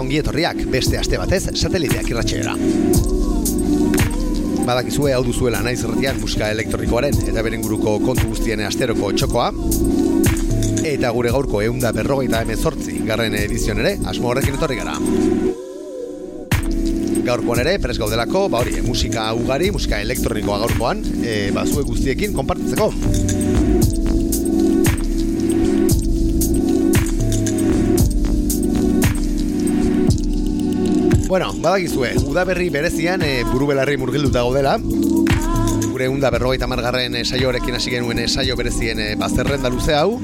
ongi etorriak beste aste batez sateliteak irratxeera. Badakizue hau duzuela naiz erretian musika elektronikoaren eta beren guruko kontu guztien asteroko txokoa. Eta gure gaurko eunda berrogeita emezortzi garren edizion ere asmo horrekin etorri gara. Gaurkoan ere, pres gaudelako, ba hori, musika ugari, musika elektronikoa gaurkoan, e, ba zue guztiekin konpartitzeko. Bueno, badakizue, udaberri berezian e, buru belarri murgilduta gaudela. Gure unda berrogeita margarren e, saio horrekin hasi genuen e, saio berezien e, bazerrenda luze hau.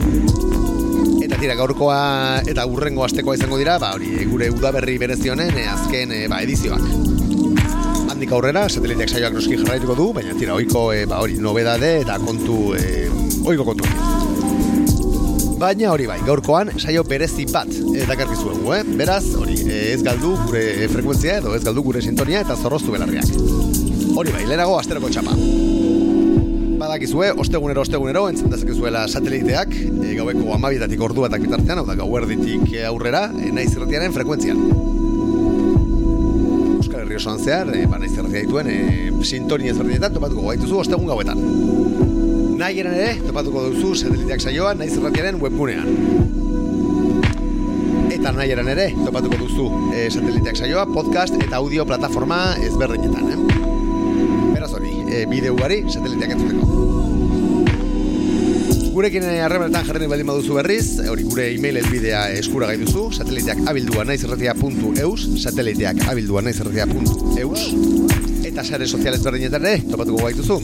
Eta tira, gaurkoa eta urrengo astekoa izango dira, ba hori, gure udaberri berezionen e, azken e, ba, edizioak. Handik aurrera, sateliteak saioak noski jarraituko du, baina tira, oiko e, ba hori, nobedade eta kontu, e, oiko kontu. Baina hori bai, gaurkoan saio berezi bat dakarkizuegu, eh? Beraz, hori, ez galdu gure frekuentzia edo ez galdu gure sintonia eta zorroztu belarriak. Hori bai, lehenago asteroko txapa. Badakizue, ostegunero, ostegunero, entzun dezakezuela sateliteak, e, gaueko amabietatik ordu batak bitartean, hau da gauerditik aurrera, e, naiz irratiaren frekuentzian. Euskal Herri osoan zehar, e, ba, naiz irratia dituen, e, sintonia ezberdinetan topatuko gaituzu ostegun gauetan. Nahi ere, topatuko duzu sateliteak saioa naiz irratiaren webgunean. Eta nahi ere, topatuko duzu e, sateliteak saioa, podcast eta audio plataforma ezberdinetan, eh? Beraz hori, e, bideo ugari sateliteak entzuteko. Gurekin harremanetan jarri baldin baduzu berriz, hori gure e-mail elbidea eskura gai duzu, sateliteak abildua naizerratia.eus, sateliteak abildua naizerratia.eus, eta sare sozial ezberdinetan ere, topatuko gaituzu,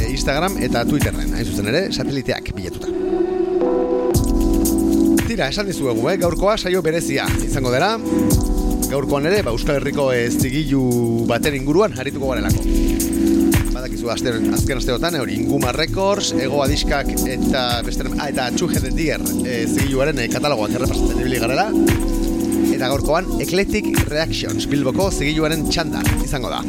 e, Instagram eta Twitterren, hain zuzen ere, sateliteak bilatuta. Tira, esan dizuegu, eh? gaurkoa saio berezia izango dela, gaurkoan ere, ba, Euskal Herriko ez zigilu baten inguruan harituko garelako. Badakizu azte, azken asteotan, hori Inguma Records, Ego Adiskak eta beste, ah, eta Txuje de Dier e, zigiluaren e, katalogoak errepasatzen ibili garela, eta gaurkoan Eclectic Reactions Bilboko zigiluaren txanda izango da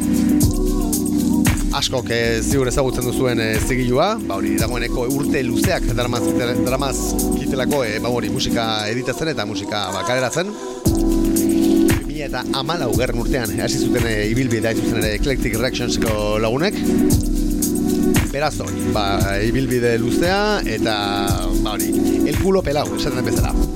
askok e, ziur ezagutzen duzuen e, zigilua, ba hori, dagoeneko urte luzeak daramaz, daramaz kitelako, e, ba hori, musika editatzen eta musika bakareratzen. 2000 eta amala ugerren urtean, hasi zuten e, ibilbide zuzen ere Eclectic Reactionseko lagunek. Beraz hori, ba, ibilbide luzea eta, ba hori, el culo pelau, esaten bezala.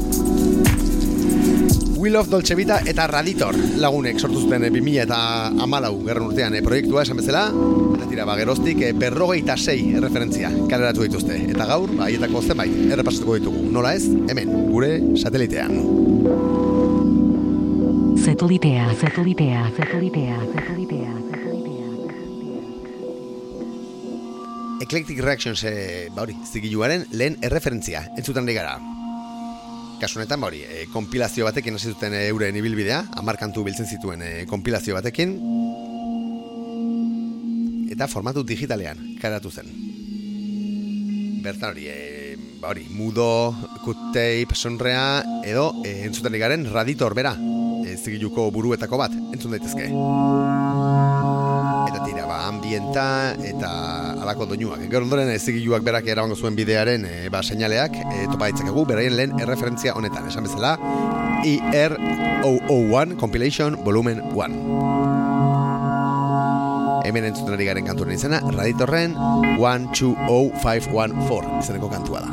Wheel of Dolce Vita eta Raditor lagunek sortu zuten 2000 eta amalau gerren urtean e, proiektua esan bezala. Eta tira ba, geroztik e, berrogeita sei referentzia kaleratu dituzte. Eta gaur, ba, aietako zenbait errepasatuko ditugu, nola ez, hemen, gure satelitean. Satelitea, satelitea, satelitea, satelitea, Eclectic Reactions, e, ba hori, zigiluaren lehen erreferentzia, entzutan gara kasu honetan ba hori, e, konpilazio batekin hasi zuten e, euren ibilbidea, amarkantu biltzen zituen e, konpilazio batekin eta formatu digitalean karatu zen. Bertan hori, e, ba hori, mudo, cut tape, sonrea edo e, entzuten garen raditor bera, e, zigiluko buruetako bat, entzun daitezke. Eta tira, ba, ambienta eta alako doinuak. Gero ondoren ezigiluak berak erabango zuen bidearen e, ba, seinaleak e, topa ditzakegu, beraien lehen erreferentzia honetan. Esan bezala, ER001 Compilation Volumen 1. Hemen entzuten ari garen kantuaren izena, Raditorren 120514 izeneko kantua da.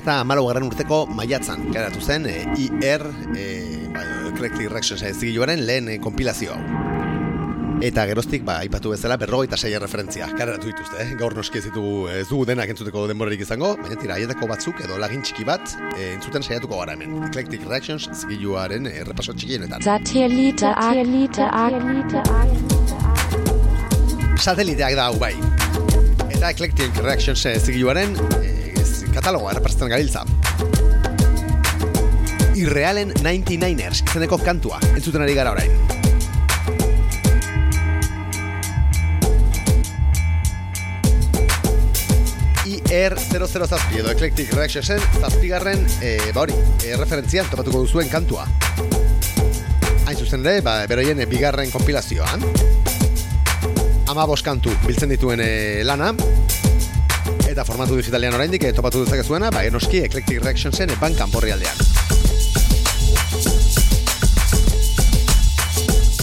Eta malo garran urteko maiatzan, garatu zen, e, IR, e, bai, Eclectic Reactions zigiluaren lehen e, kompilazio hau. Eta geroztik, ba, ipatu bezala, berrogeita sei referentzia, kareratu dituzte, eh? gaur noski ez ditugu ez dugu denak entzuteko denborarik izango, baina tira, aietako batzuk edo lagin txiki bat e, entzuten saiatuko gara hemen. Eclectic Reactions zigiluaren e, repaso txikienetan. Sateliteak da hau bai. Eta Eclectic Reactions zigiluaren e, katalogoa errepasten gabiltza. Irrealen 99ers izeneko kantua, entzuten ari gara orain. IR00 zazpi edo Eclectic Reactionsen zazpigarren, e, ba hori, e, referentzian topatuko duzuen kantua. Hain zuzen ere, ba, beroien e, bigarren kompilazioan. Ama kantu biltzen dituen e, lana, eta formatu digitalean oraindik eh, topatu dezakezuena, ba enoski Eclectic Reactionsen bankan borri aldean.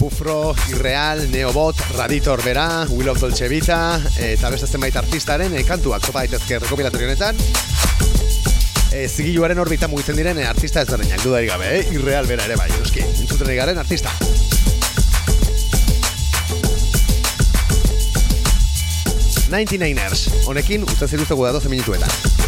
Bufro, Irreal, Neobot, Raditor Bera, Will of Dolce Vita, eta beste zenbait artistaren e, kantuak topa daitezke rekopilatorio honetan. E, zigiluaren orbita mugitzen diren artista ez berdinak, dudarik gabe, eh? Irreal Bera ere bai, euski, entzuten garen artista. 99ers. Honekin, uste ziruztegu da 12 minutuetan.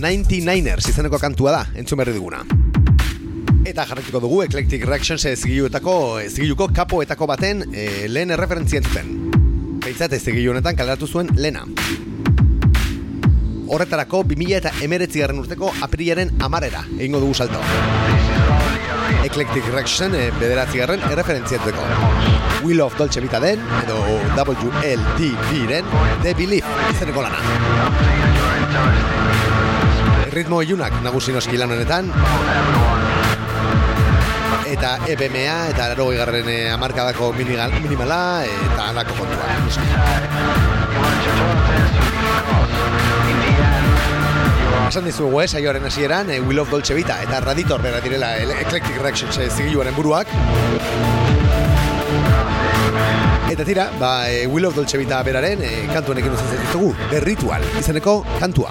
99ers izeneko kantua da, entzun berri duguna. Eta jarretuko dugu Eclectic Reactions ezigiluetako, ezigiluko kapoetako baten e, lehen erreferentzia entzuten. Beitzat ezigilu honetan kaleratu zuen lena. Horretarako 2000 eta emeretzi garren urteko aprilaren amarera egingo dugu salto. Eclectic Reaction e, bederatzi garren erreferentziatuko. Will of Dolce Vita den, edo WLTV-ren, The Belief izeneko lana. Ritmo ilunak nagusi noski lan honetan, eta EBMA eta laro garren amarkadako minimala eta alako kontua. Esan dizugu ez, aioaren hasieran, eh, Will of Dolce Vita eta Raditor bera direla Eclectic Reactions eh, zigiluaren buruak. Eta tira, ba, eh, Will of Dolce Vita beraren eh, kantu honekin uzen ditugu, The Ritual, izeneko kantua.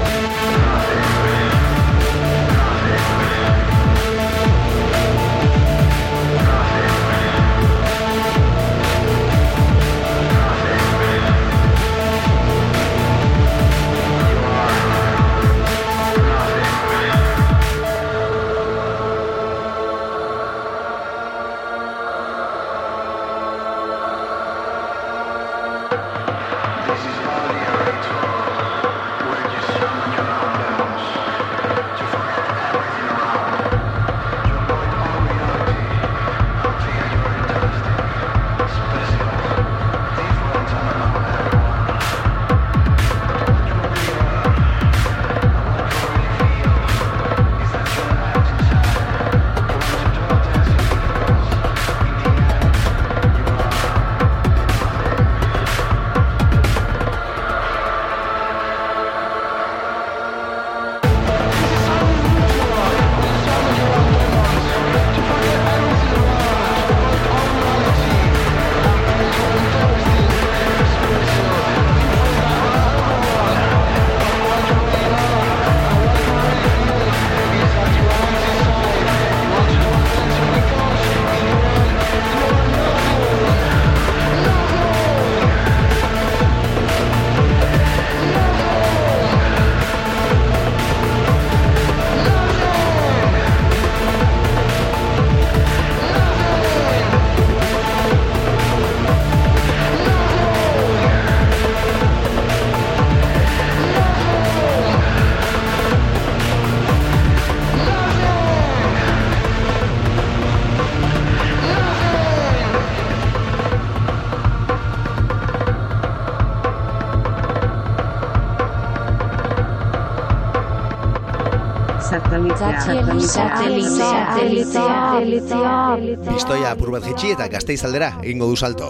Pistoia apur bat jetxi eta gazteiz aldera egingo du salto.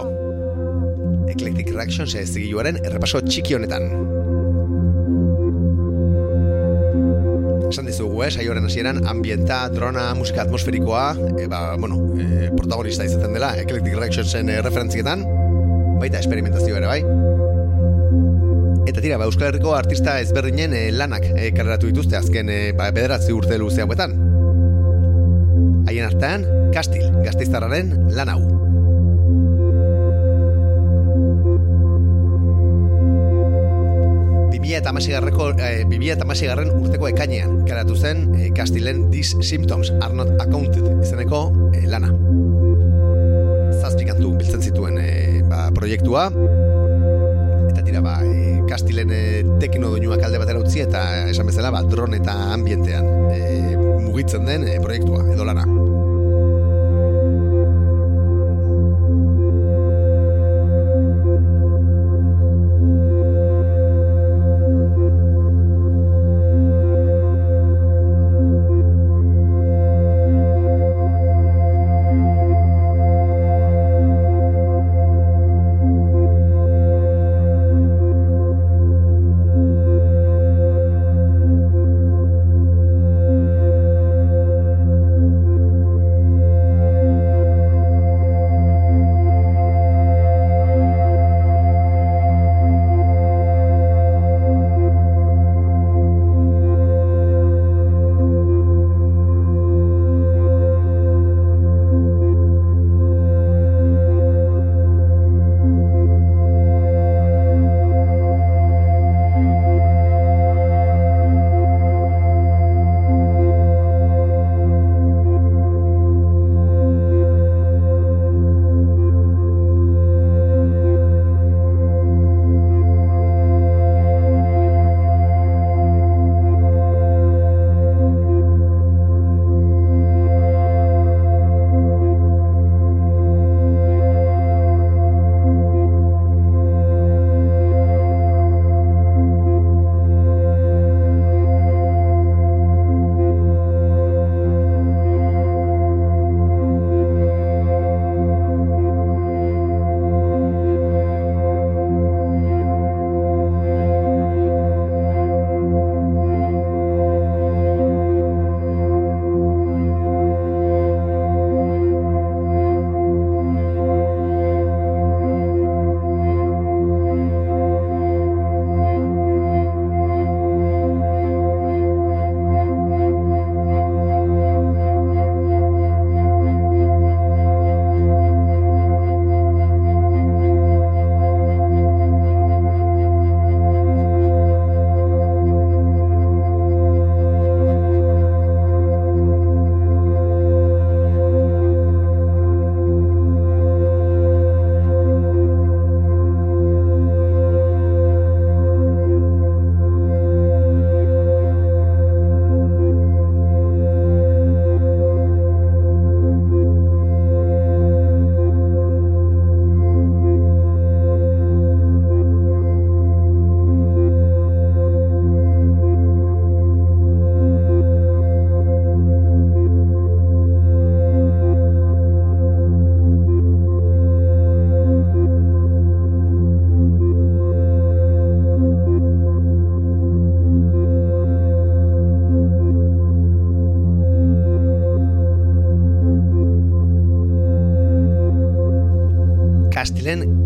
Eclectic Reactions ez zigiluaren errepaso txiki honetan. Esan dizugu, eh, saioaren hasieran ambienta, drona, musika atmosferikoa, e, ba, bueno, e, protagonista izaten dela Eclectic Reactionsen e, referentzietan, baita experimentazio ere, bai. Eta tira, ba, Euskal Herriko artista ezberdinen e, lanak e, kareratu dituzte azken e, ba, bederatzi urte luzea buetan. Haien artean, Kastil, gazteiztarraren lan hau. eta amasigarreko e, amasigarren urteko ekainean karatu zen e, Kastilen These Symptoms Are Not Accounted izeneko e, lana. Zazpikantu biltzen zituen e, ba, proiektua Kastilen e, tekno doinuak alde batera utzi eta esan bezala ba, dron eta ambientean e, mugitzen den e, proiektua edo lana.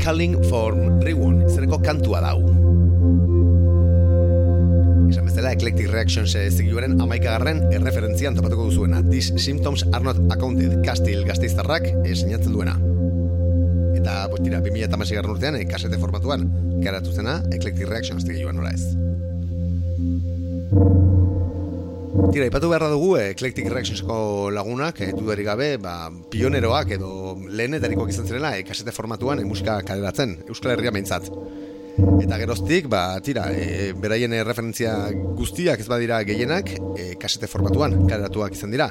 Calling for Rewan, izaneko kantua dau. Esan bezala, Eclectic Reactions zigioaren amaikagarren erreferentzian topatuko duzuena. These symptoms are not accounted. Kastil gazteiztarrak sinatzen duena. Eta, pues, tira, 2000 eta masigarren urtean, e, kasete formatuan, karatu zena, Eclectic Reactions zigioan nola ez. Tira, ipatu beharra dugu Eclectic Reactionsko lagunak, e, dudarik gabe, ba, pioneroak edo lehenetarikoak izan zirela e, kasete formatuan e, musika kaleratzen, Euskal Herria behintzat. Eta geroztik, ba, tira, e, beraien referentzia guztiak ez badira gehienak, e, kasete formatuan kaleratuak izan dira.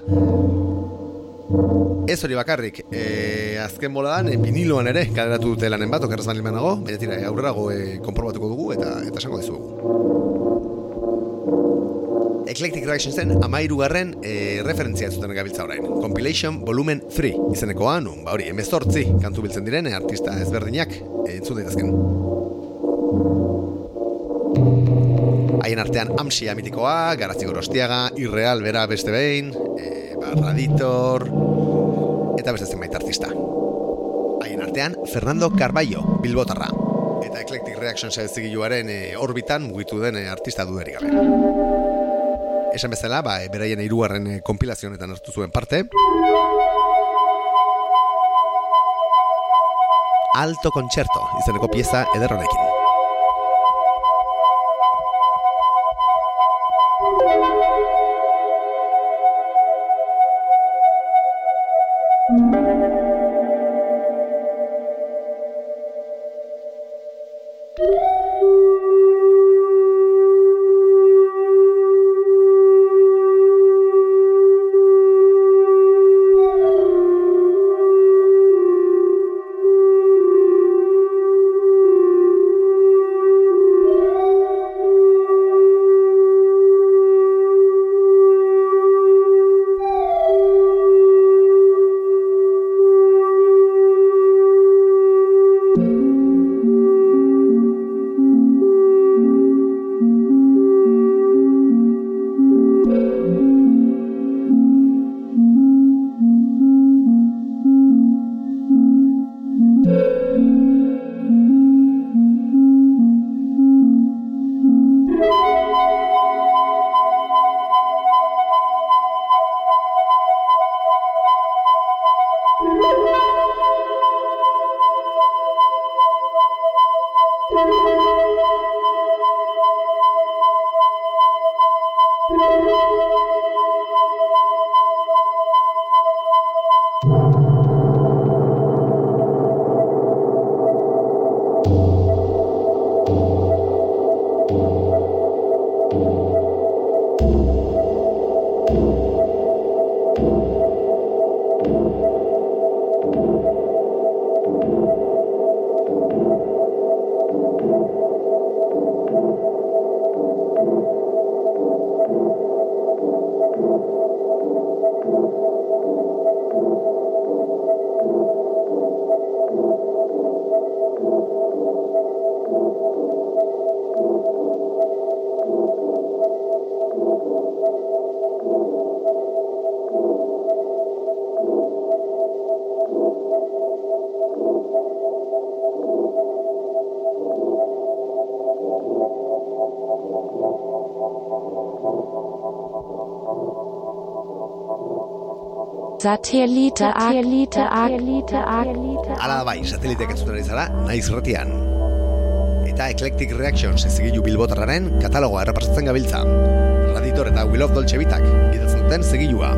Ez hori bakarrik, e, azken boladan, e, viniloan ere kaleratu dute lanen bat, okerraz bali nago, baina tira, aurrerago e, konprobatuko dugu eta eta esango dizugu. Eclectic Reactionsen amairugarren e, referentzia zuten gabiltza orain. Compilation Volumen 3 izenekoa, nun, ba hori, emezortzi kantu biltzen diren, e, artista ezberdinak e, entzun daitezken. Haien artean Amsia mitikoa, Garazi Gorostiaga, Irreal Bera beste behin, e, ba, Raditor, eta beste zenbait artista. Haien artean Fernando Carballo, Bilbotarra, eta Eclectic Reactions zigiluaren e, orbitan mugitu den e, artista duderik gabe esan bezala, ba, e, beraien hirugarren e, konpilazionetan hartu zuen parte. Alto Concerto, izeneko pieza ederronekin. Satellite, Satellite, Satellite, Satellite. Ala bai, sateliteak entzuten ari zara, naiz retian. Eta Eclectic Reactions ezigilu bilbotarraren katalogoa errepasatzen gabiltza. Raditor eta Will of Dolce Bitak, gidatzen duten zegilua.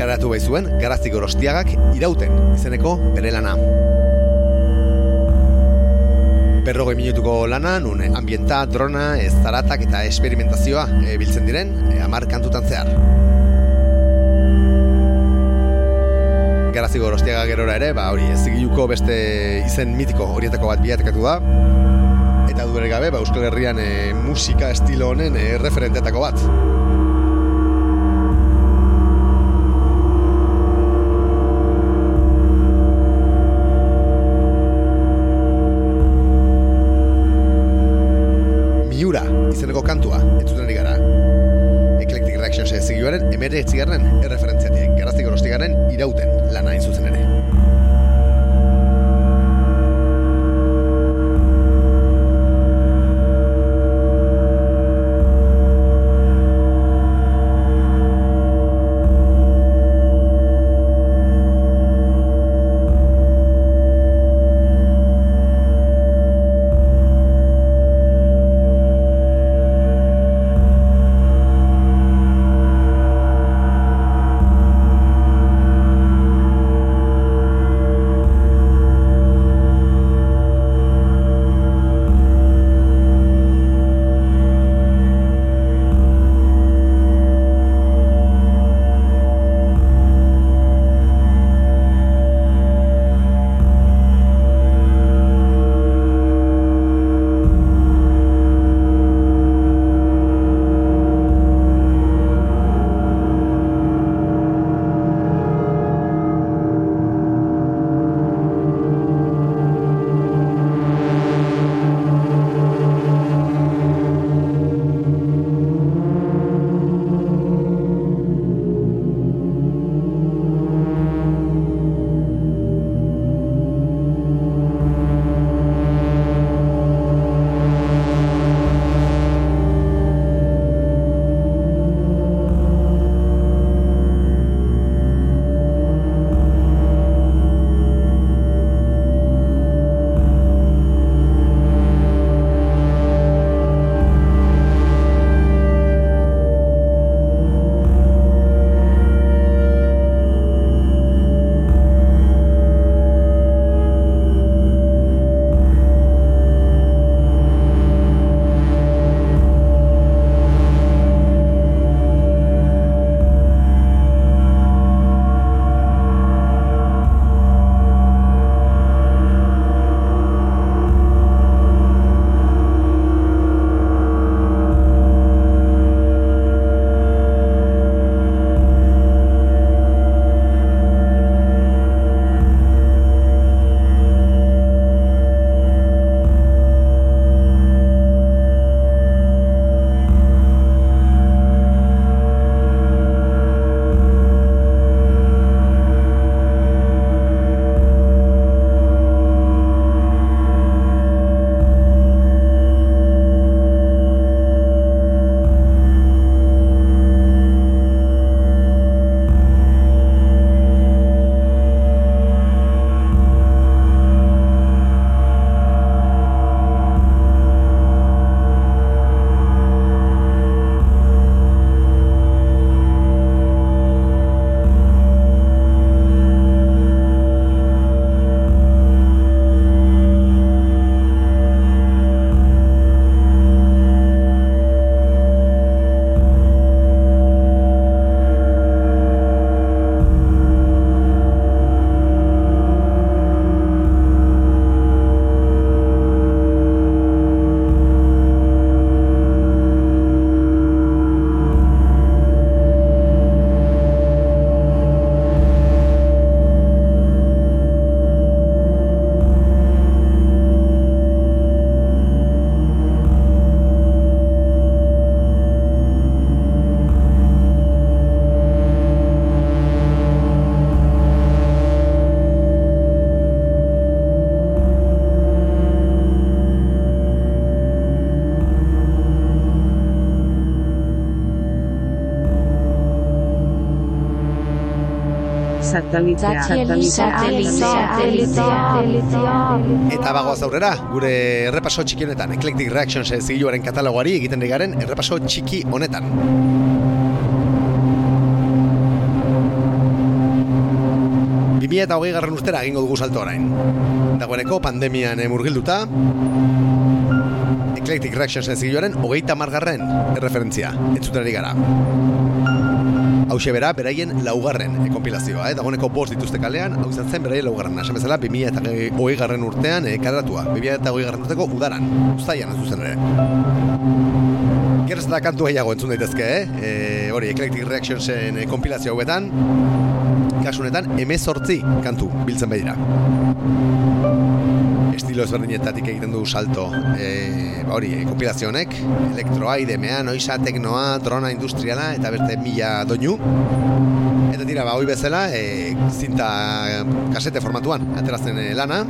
Garatu bai zuen garaztik gorostiagak irauten izeneko bere lana. Berrogei minutuko lana, nun ambienta, drona, zaratak eta esperimentazioa e, biltzen diren, e, amar kantutan zehar. Garazi gorostiaga gerora ere, ba hori ez beste izen mitiko horietako bat biatekatu da, eta du gabe, ba, Euskal Herrian e, musika estilo honen e, referentetako bat. Satelitea. Eta bagoaz aurrera, gure errepaso txiki honetan, Eclectic Reactions zigiluaren katalogoari egiten digaren errepaso txiki honetan. Bimia eta hogei garren urtera egingo dugu salto orain. Dagoeneko pandemian murgilduta, Eclectic Reactions zigiluaren hogeita margarren erreferentzia, entzuten gara. Hau bera, beraien laugarren e, kompilazioa, eh? dagoeneko bost dituzte kalean, hau izan zen beraien laugarren, esan bezala, 2000 eta hogei garren urtean e, karatua, 2000 eta hogei garren urteko udaran, ustaian ez duzen ere. Geraz eta kantu gehiago entzun daitezke, eh? E, hori, Eclectic Reactionsen e, kompilazio hauetan, kasunetan, emezortzi kantu biltzen behira estilo ezberdinetatik egiten du salto. E, ba hori, e, kompilazio honek elektroa, idemea, noisa, teknoa, drona industriala eta berte mila doinu. Eta tira, ba, hoi bezala e, zinta kasete formatuan aterazten e, lana.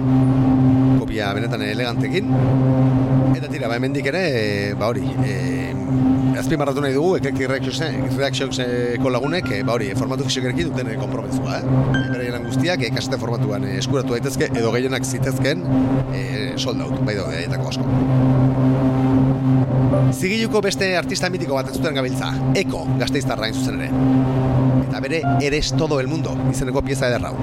Kopia benetan elegantekin. Eta tira, ba, hemendik ere e, ba hori, e, azpimarratu nahi dugu Eclectic Reactionseko lagunek e, ba hori, formatu fisiokerekin duten e, eh? Beraien guztiak, e, kasete formatuan e, eskuratu daitezke edo gehienak zitezken e, soldaut, bai daude, etako asko. Zigiluko beste artista mitiko bat entzuten gabiltza, Eko, gazteiztarra zuzen ere. Eta bere, eres todo el mundo, izeneko pieza ederrau.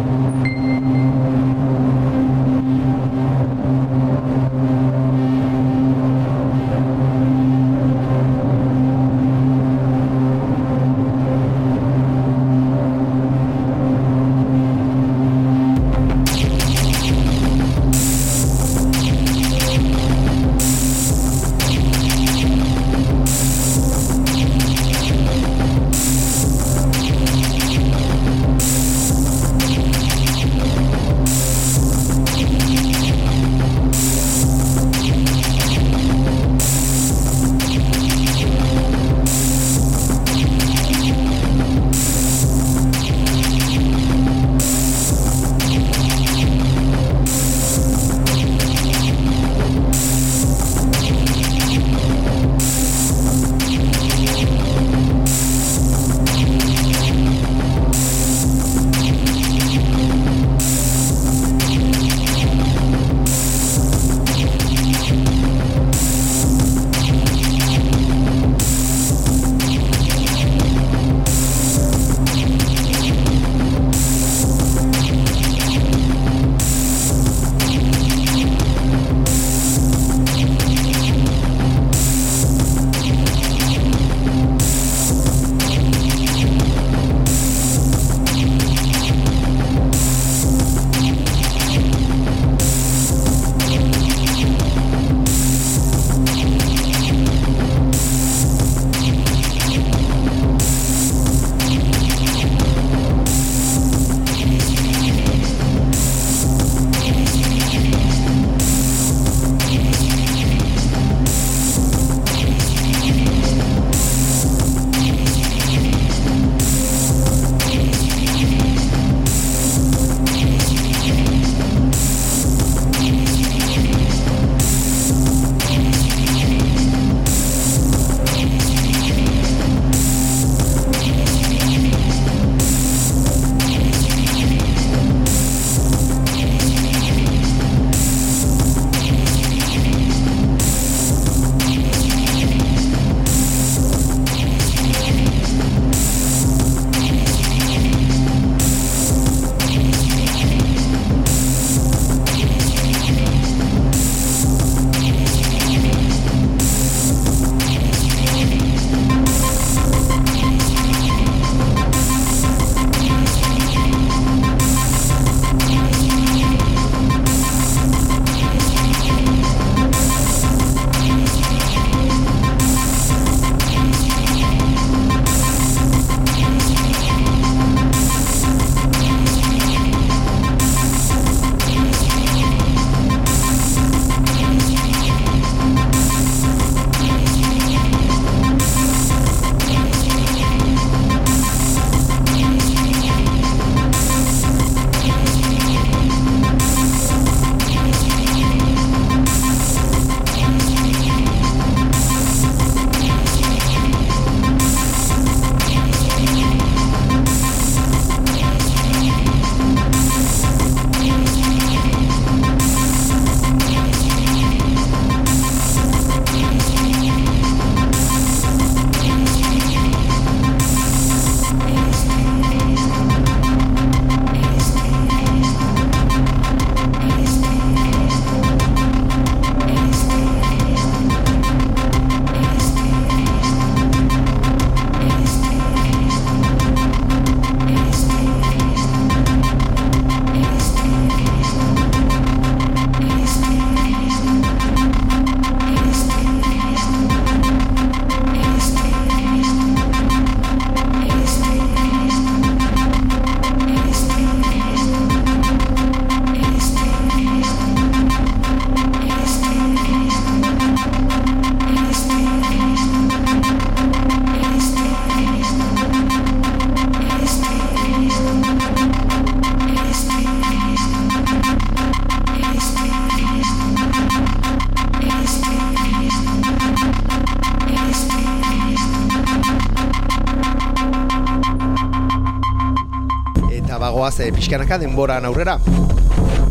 E, pixkanaka denboran aurrera.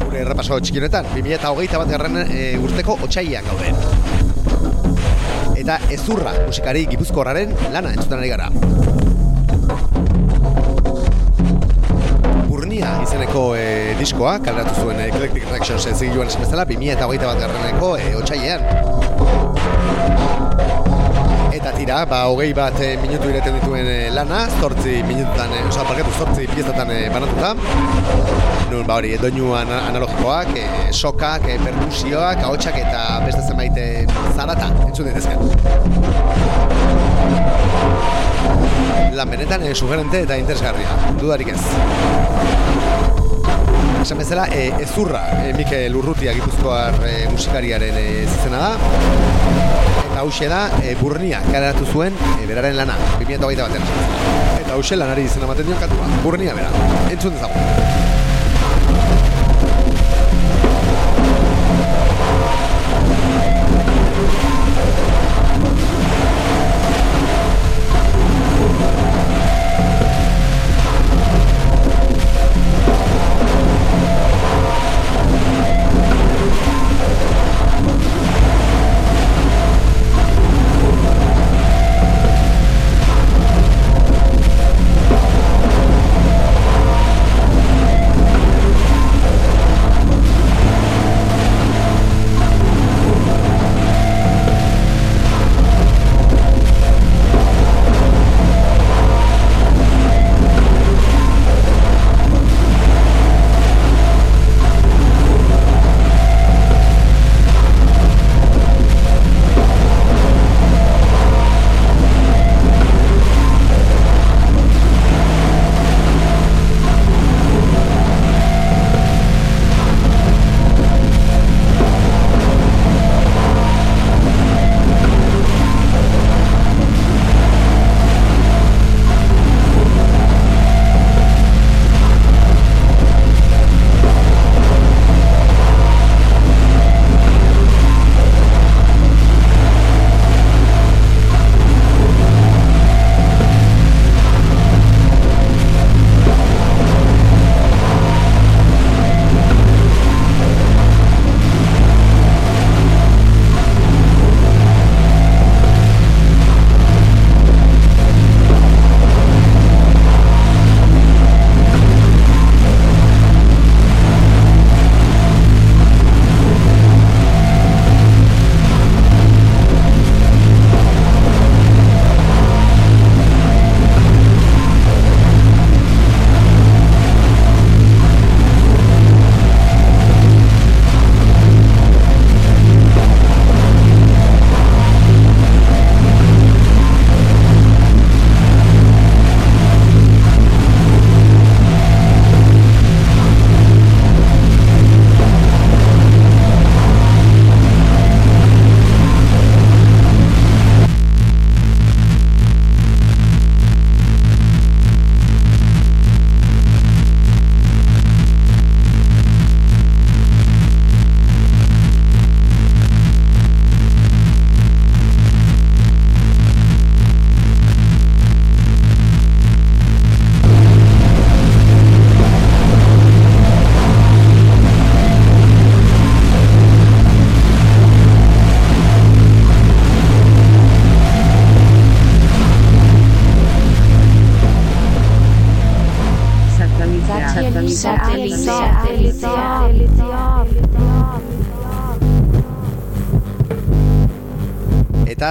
Gure errepaso txikionetan, 2008 bat garren e, urteko otxaian gaude. Eta ezurra musikari gipuzkorraren lana entzuten ari gara. Burnia izeneko e, diskoa, kaleratu zuen Eclectic Reactions ezigiluan esan bezala, 2008 bat garreneko e, otxaian. Eta tira, ba, hogei bat e, minutu ireten dituen e, lana, zortzi minututan, e, oza, parketu, zortzi piezatan e, banatuta. Nun, ba hori, doinu an analogikoak, e, sokak, e, perkusioak, ahotsak eta beste zenbait e, zarata, entzun ditezken. Lan benetan, e, sugerente eta interesgarria, dudarik ez. Esan bezala, e, ezurra, e, Mikel Urrutia gipuzkoar e, musikariaren e, zizena da. Eta hause da, e, burnia kareratu zuen e, beraren lana, 2008 batean. Eta hause lanari izena ematen dion kantua, burnia bera. Entzun dezagun.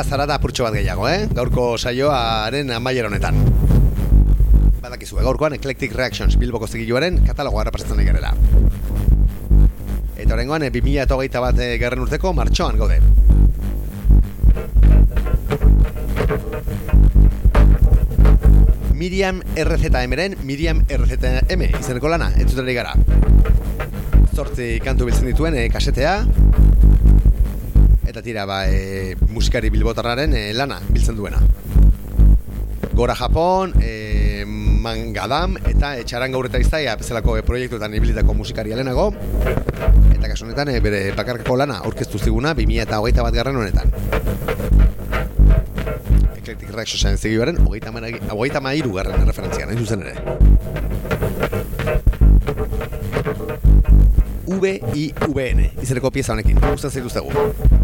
Eta zara da apurtxo bat gehiago, eh? Gaurko saioaren amaier honetan. Badakizu, gaurkoan Eclectic Reactions Bilboko zigiluaren katalogoa errepasatzen nahi garela. Eta horrengoan, 2008 bat eh, garren urteko martxoan gaude. Miriam RZM-ren Miriam RZM izeneko lana, entzutera gara. Zortzi kantu biltzen dituen e, kasetea, eta tira ba, e, musikari bilbotarraren e, lana biltzen duena. Gora Japon, e, Mangadam eta Etxaran gaur eta iztaia bezalako e, proiektuetan ibilitako musikari alenago. Eta kasu honetan e, bere bakarkako lana aurkeztu ziguna 2000 eta hogeita bat garren honetan. Eclectic Reaction zegi beren, hogeita mairu garren referentzian, hain zuzen ere. V-I-V-N izeneko pieza honekin, guztan zaituztegu.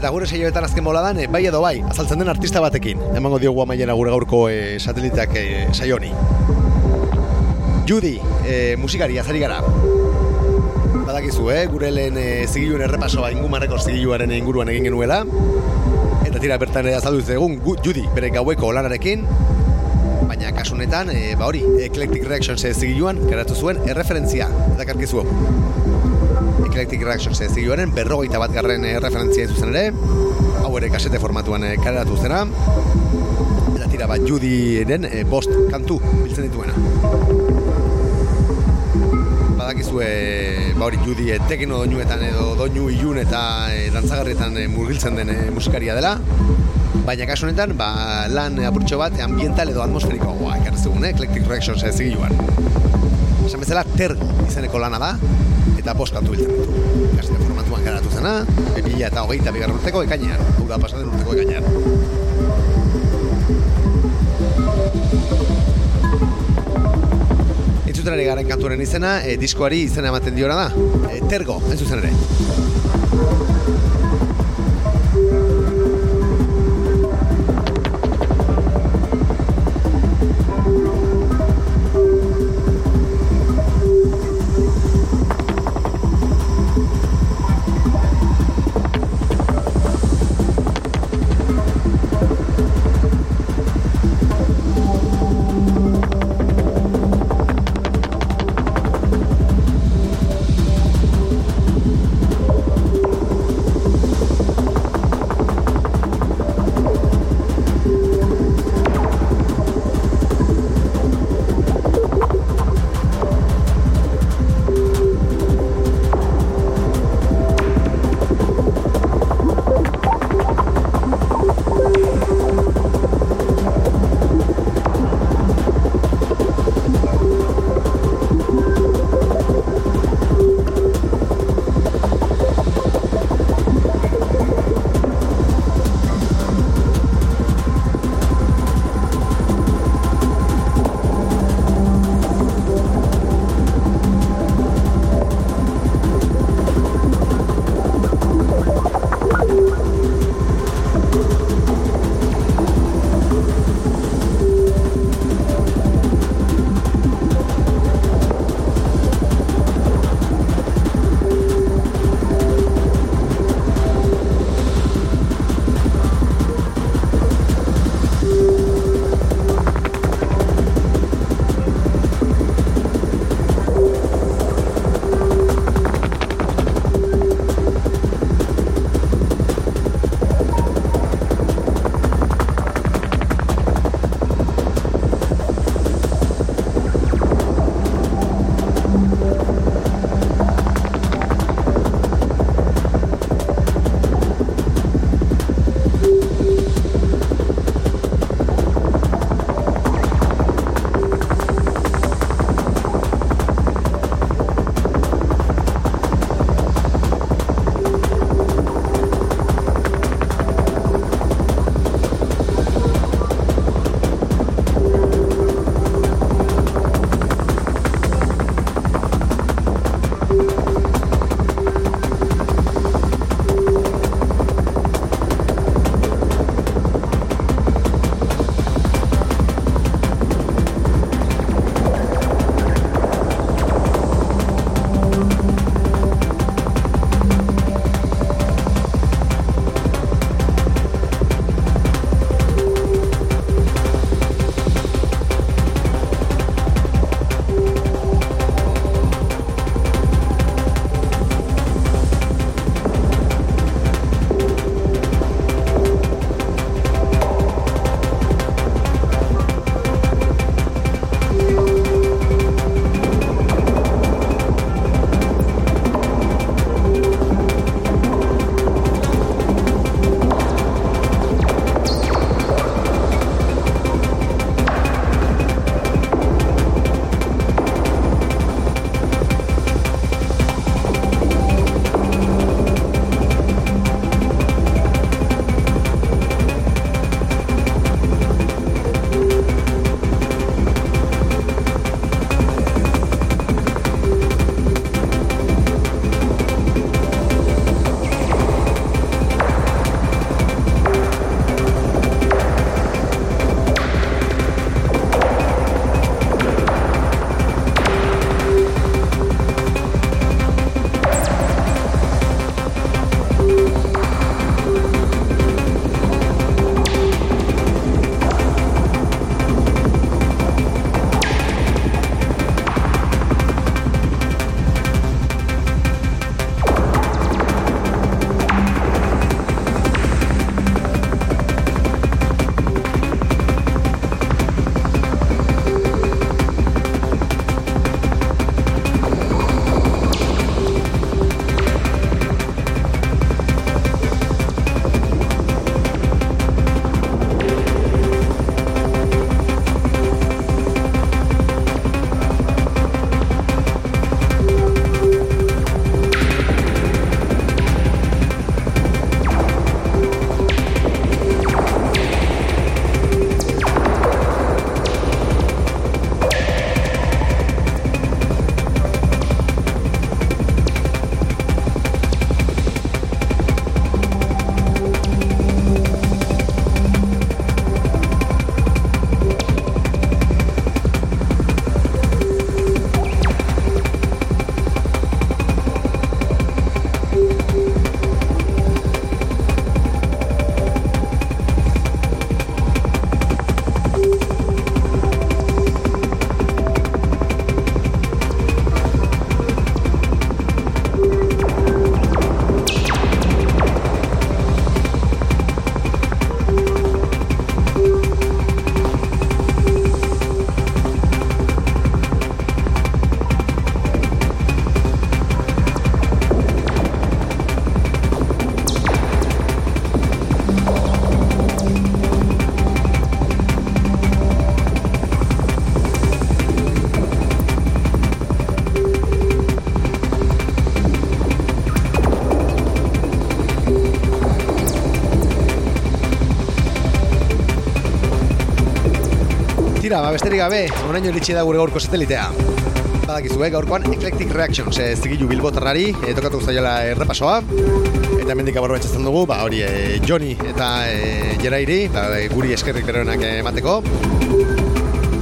Eta gure saioetan azken boladan, e, bai edo bai, azaltzen den artista batekin. Emango diogu amaiera gure gaurko e, sateliteak e, saio honi. Judy, e, musikari, azari gara. Badakizu, eh? gure lehen e, zigiluen errepasoa ingumarreko zigiluaren inguruan egin genuela. Eta tira, bertan ere azaldu egun Judy, bere gaueko lanarekin. Baina kasunetan, e, ba hori, Eclectic Reactions zigiluan, geratu zuen, erreferentzia, eta karkizu. Eclectic Reactions ez zioaren berrogeita bat garren e, referentzia zuzen ere. Hau ere kasete formatuan e, kaleratu zena. Eta tira bat Judyren e, bost kantu biltzen dituena. Badakizue ba hori Judy e, tekno doinuetan edo doinu ilun eta e, dantzagarrietan e, murgiltzen den e, musikaria dela. Baina kasu honetan ba, lan apurtxo bat ambiental edo atmosferiko goa ekarrezugun, eh? Eclectic Reactions ez esan bezala tergo izeneko lana da eta bost kantu biltzen ditu. Gazte formatuan garatu zena, 2000 eta hogeita bigarren urteko ekainean, hau da pasaden urteko ekainean. Entzuten ari garen kantuaren izena, e, diskoari izena ematen diora da, e, Tergo, ez zuzen ere. Gabe, oraino iritsi da gure gaurko satelitea. Badakizu, eh, gaurkoan Eclectic Reactions, eh, zigilu bilbotarrari, eh, tokatu zaila errepasoa, eta mendik abarro dugu, ba, hori, eh, Joni eta eh, Jerairi, ba, guri eskerrik beroenak emateko,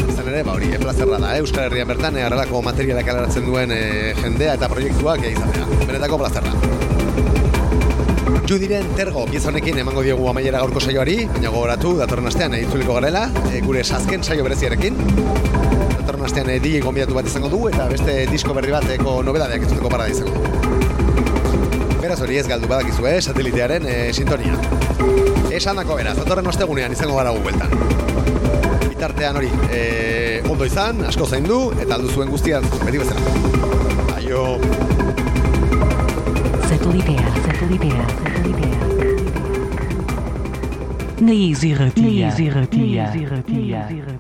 izan ere, ba, hori, plazerra da, eh, Euskal Herrian bertan, eh, arrelako materialak alaratzen duen eh, jendea eta proiektuak eh, izatea, benetako plazerra. Judiren tergo pieza honekin emango diegu amaiera gaurko saioari, baina gogoratu datorren astean itzuliko garela, eh, gure azken saio bereziarekin. Datorren astean DJ gonbidatu bat izango du eta beste disko berri bateko nobedadeak entzuteko parada izango. Beraz hori ez galdu badakizu, eh, satelitearen eh, sintonia. Esan dako beraz, datorren ostegunean izango gara gu bueltan. Bitartean hori, eh, ondo izan, asko zaindu eta aldu zuen guztian, beti bezala. Aio! te liberta, te. Na Easy Rapia. Na Easy Rapia. Na Easy Rapia.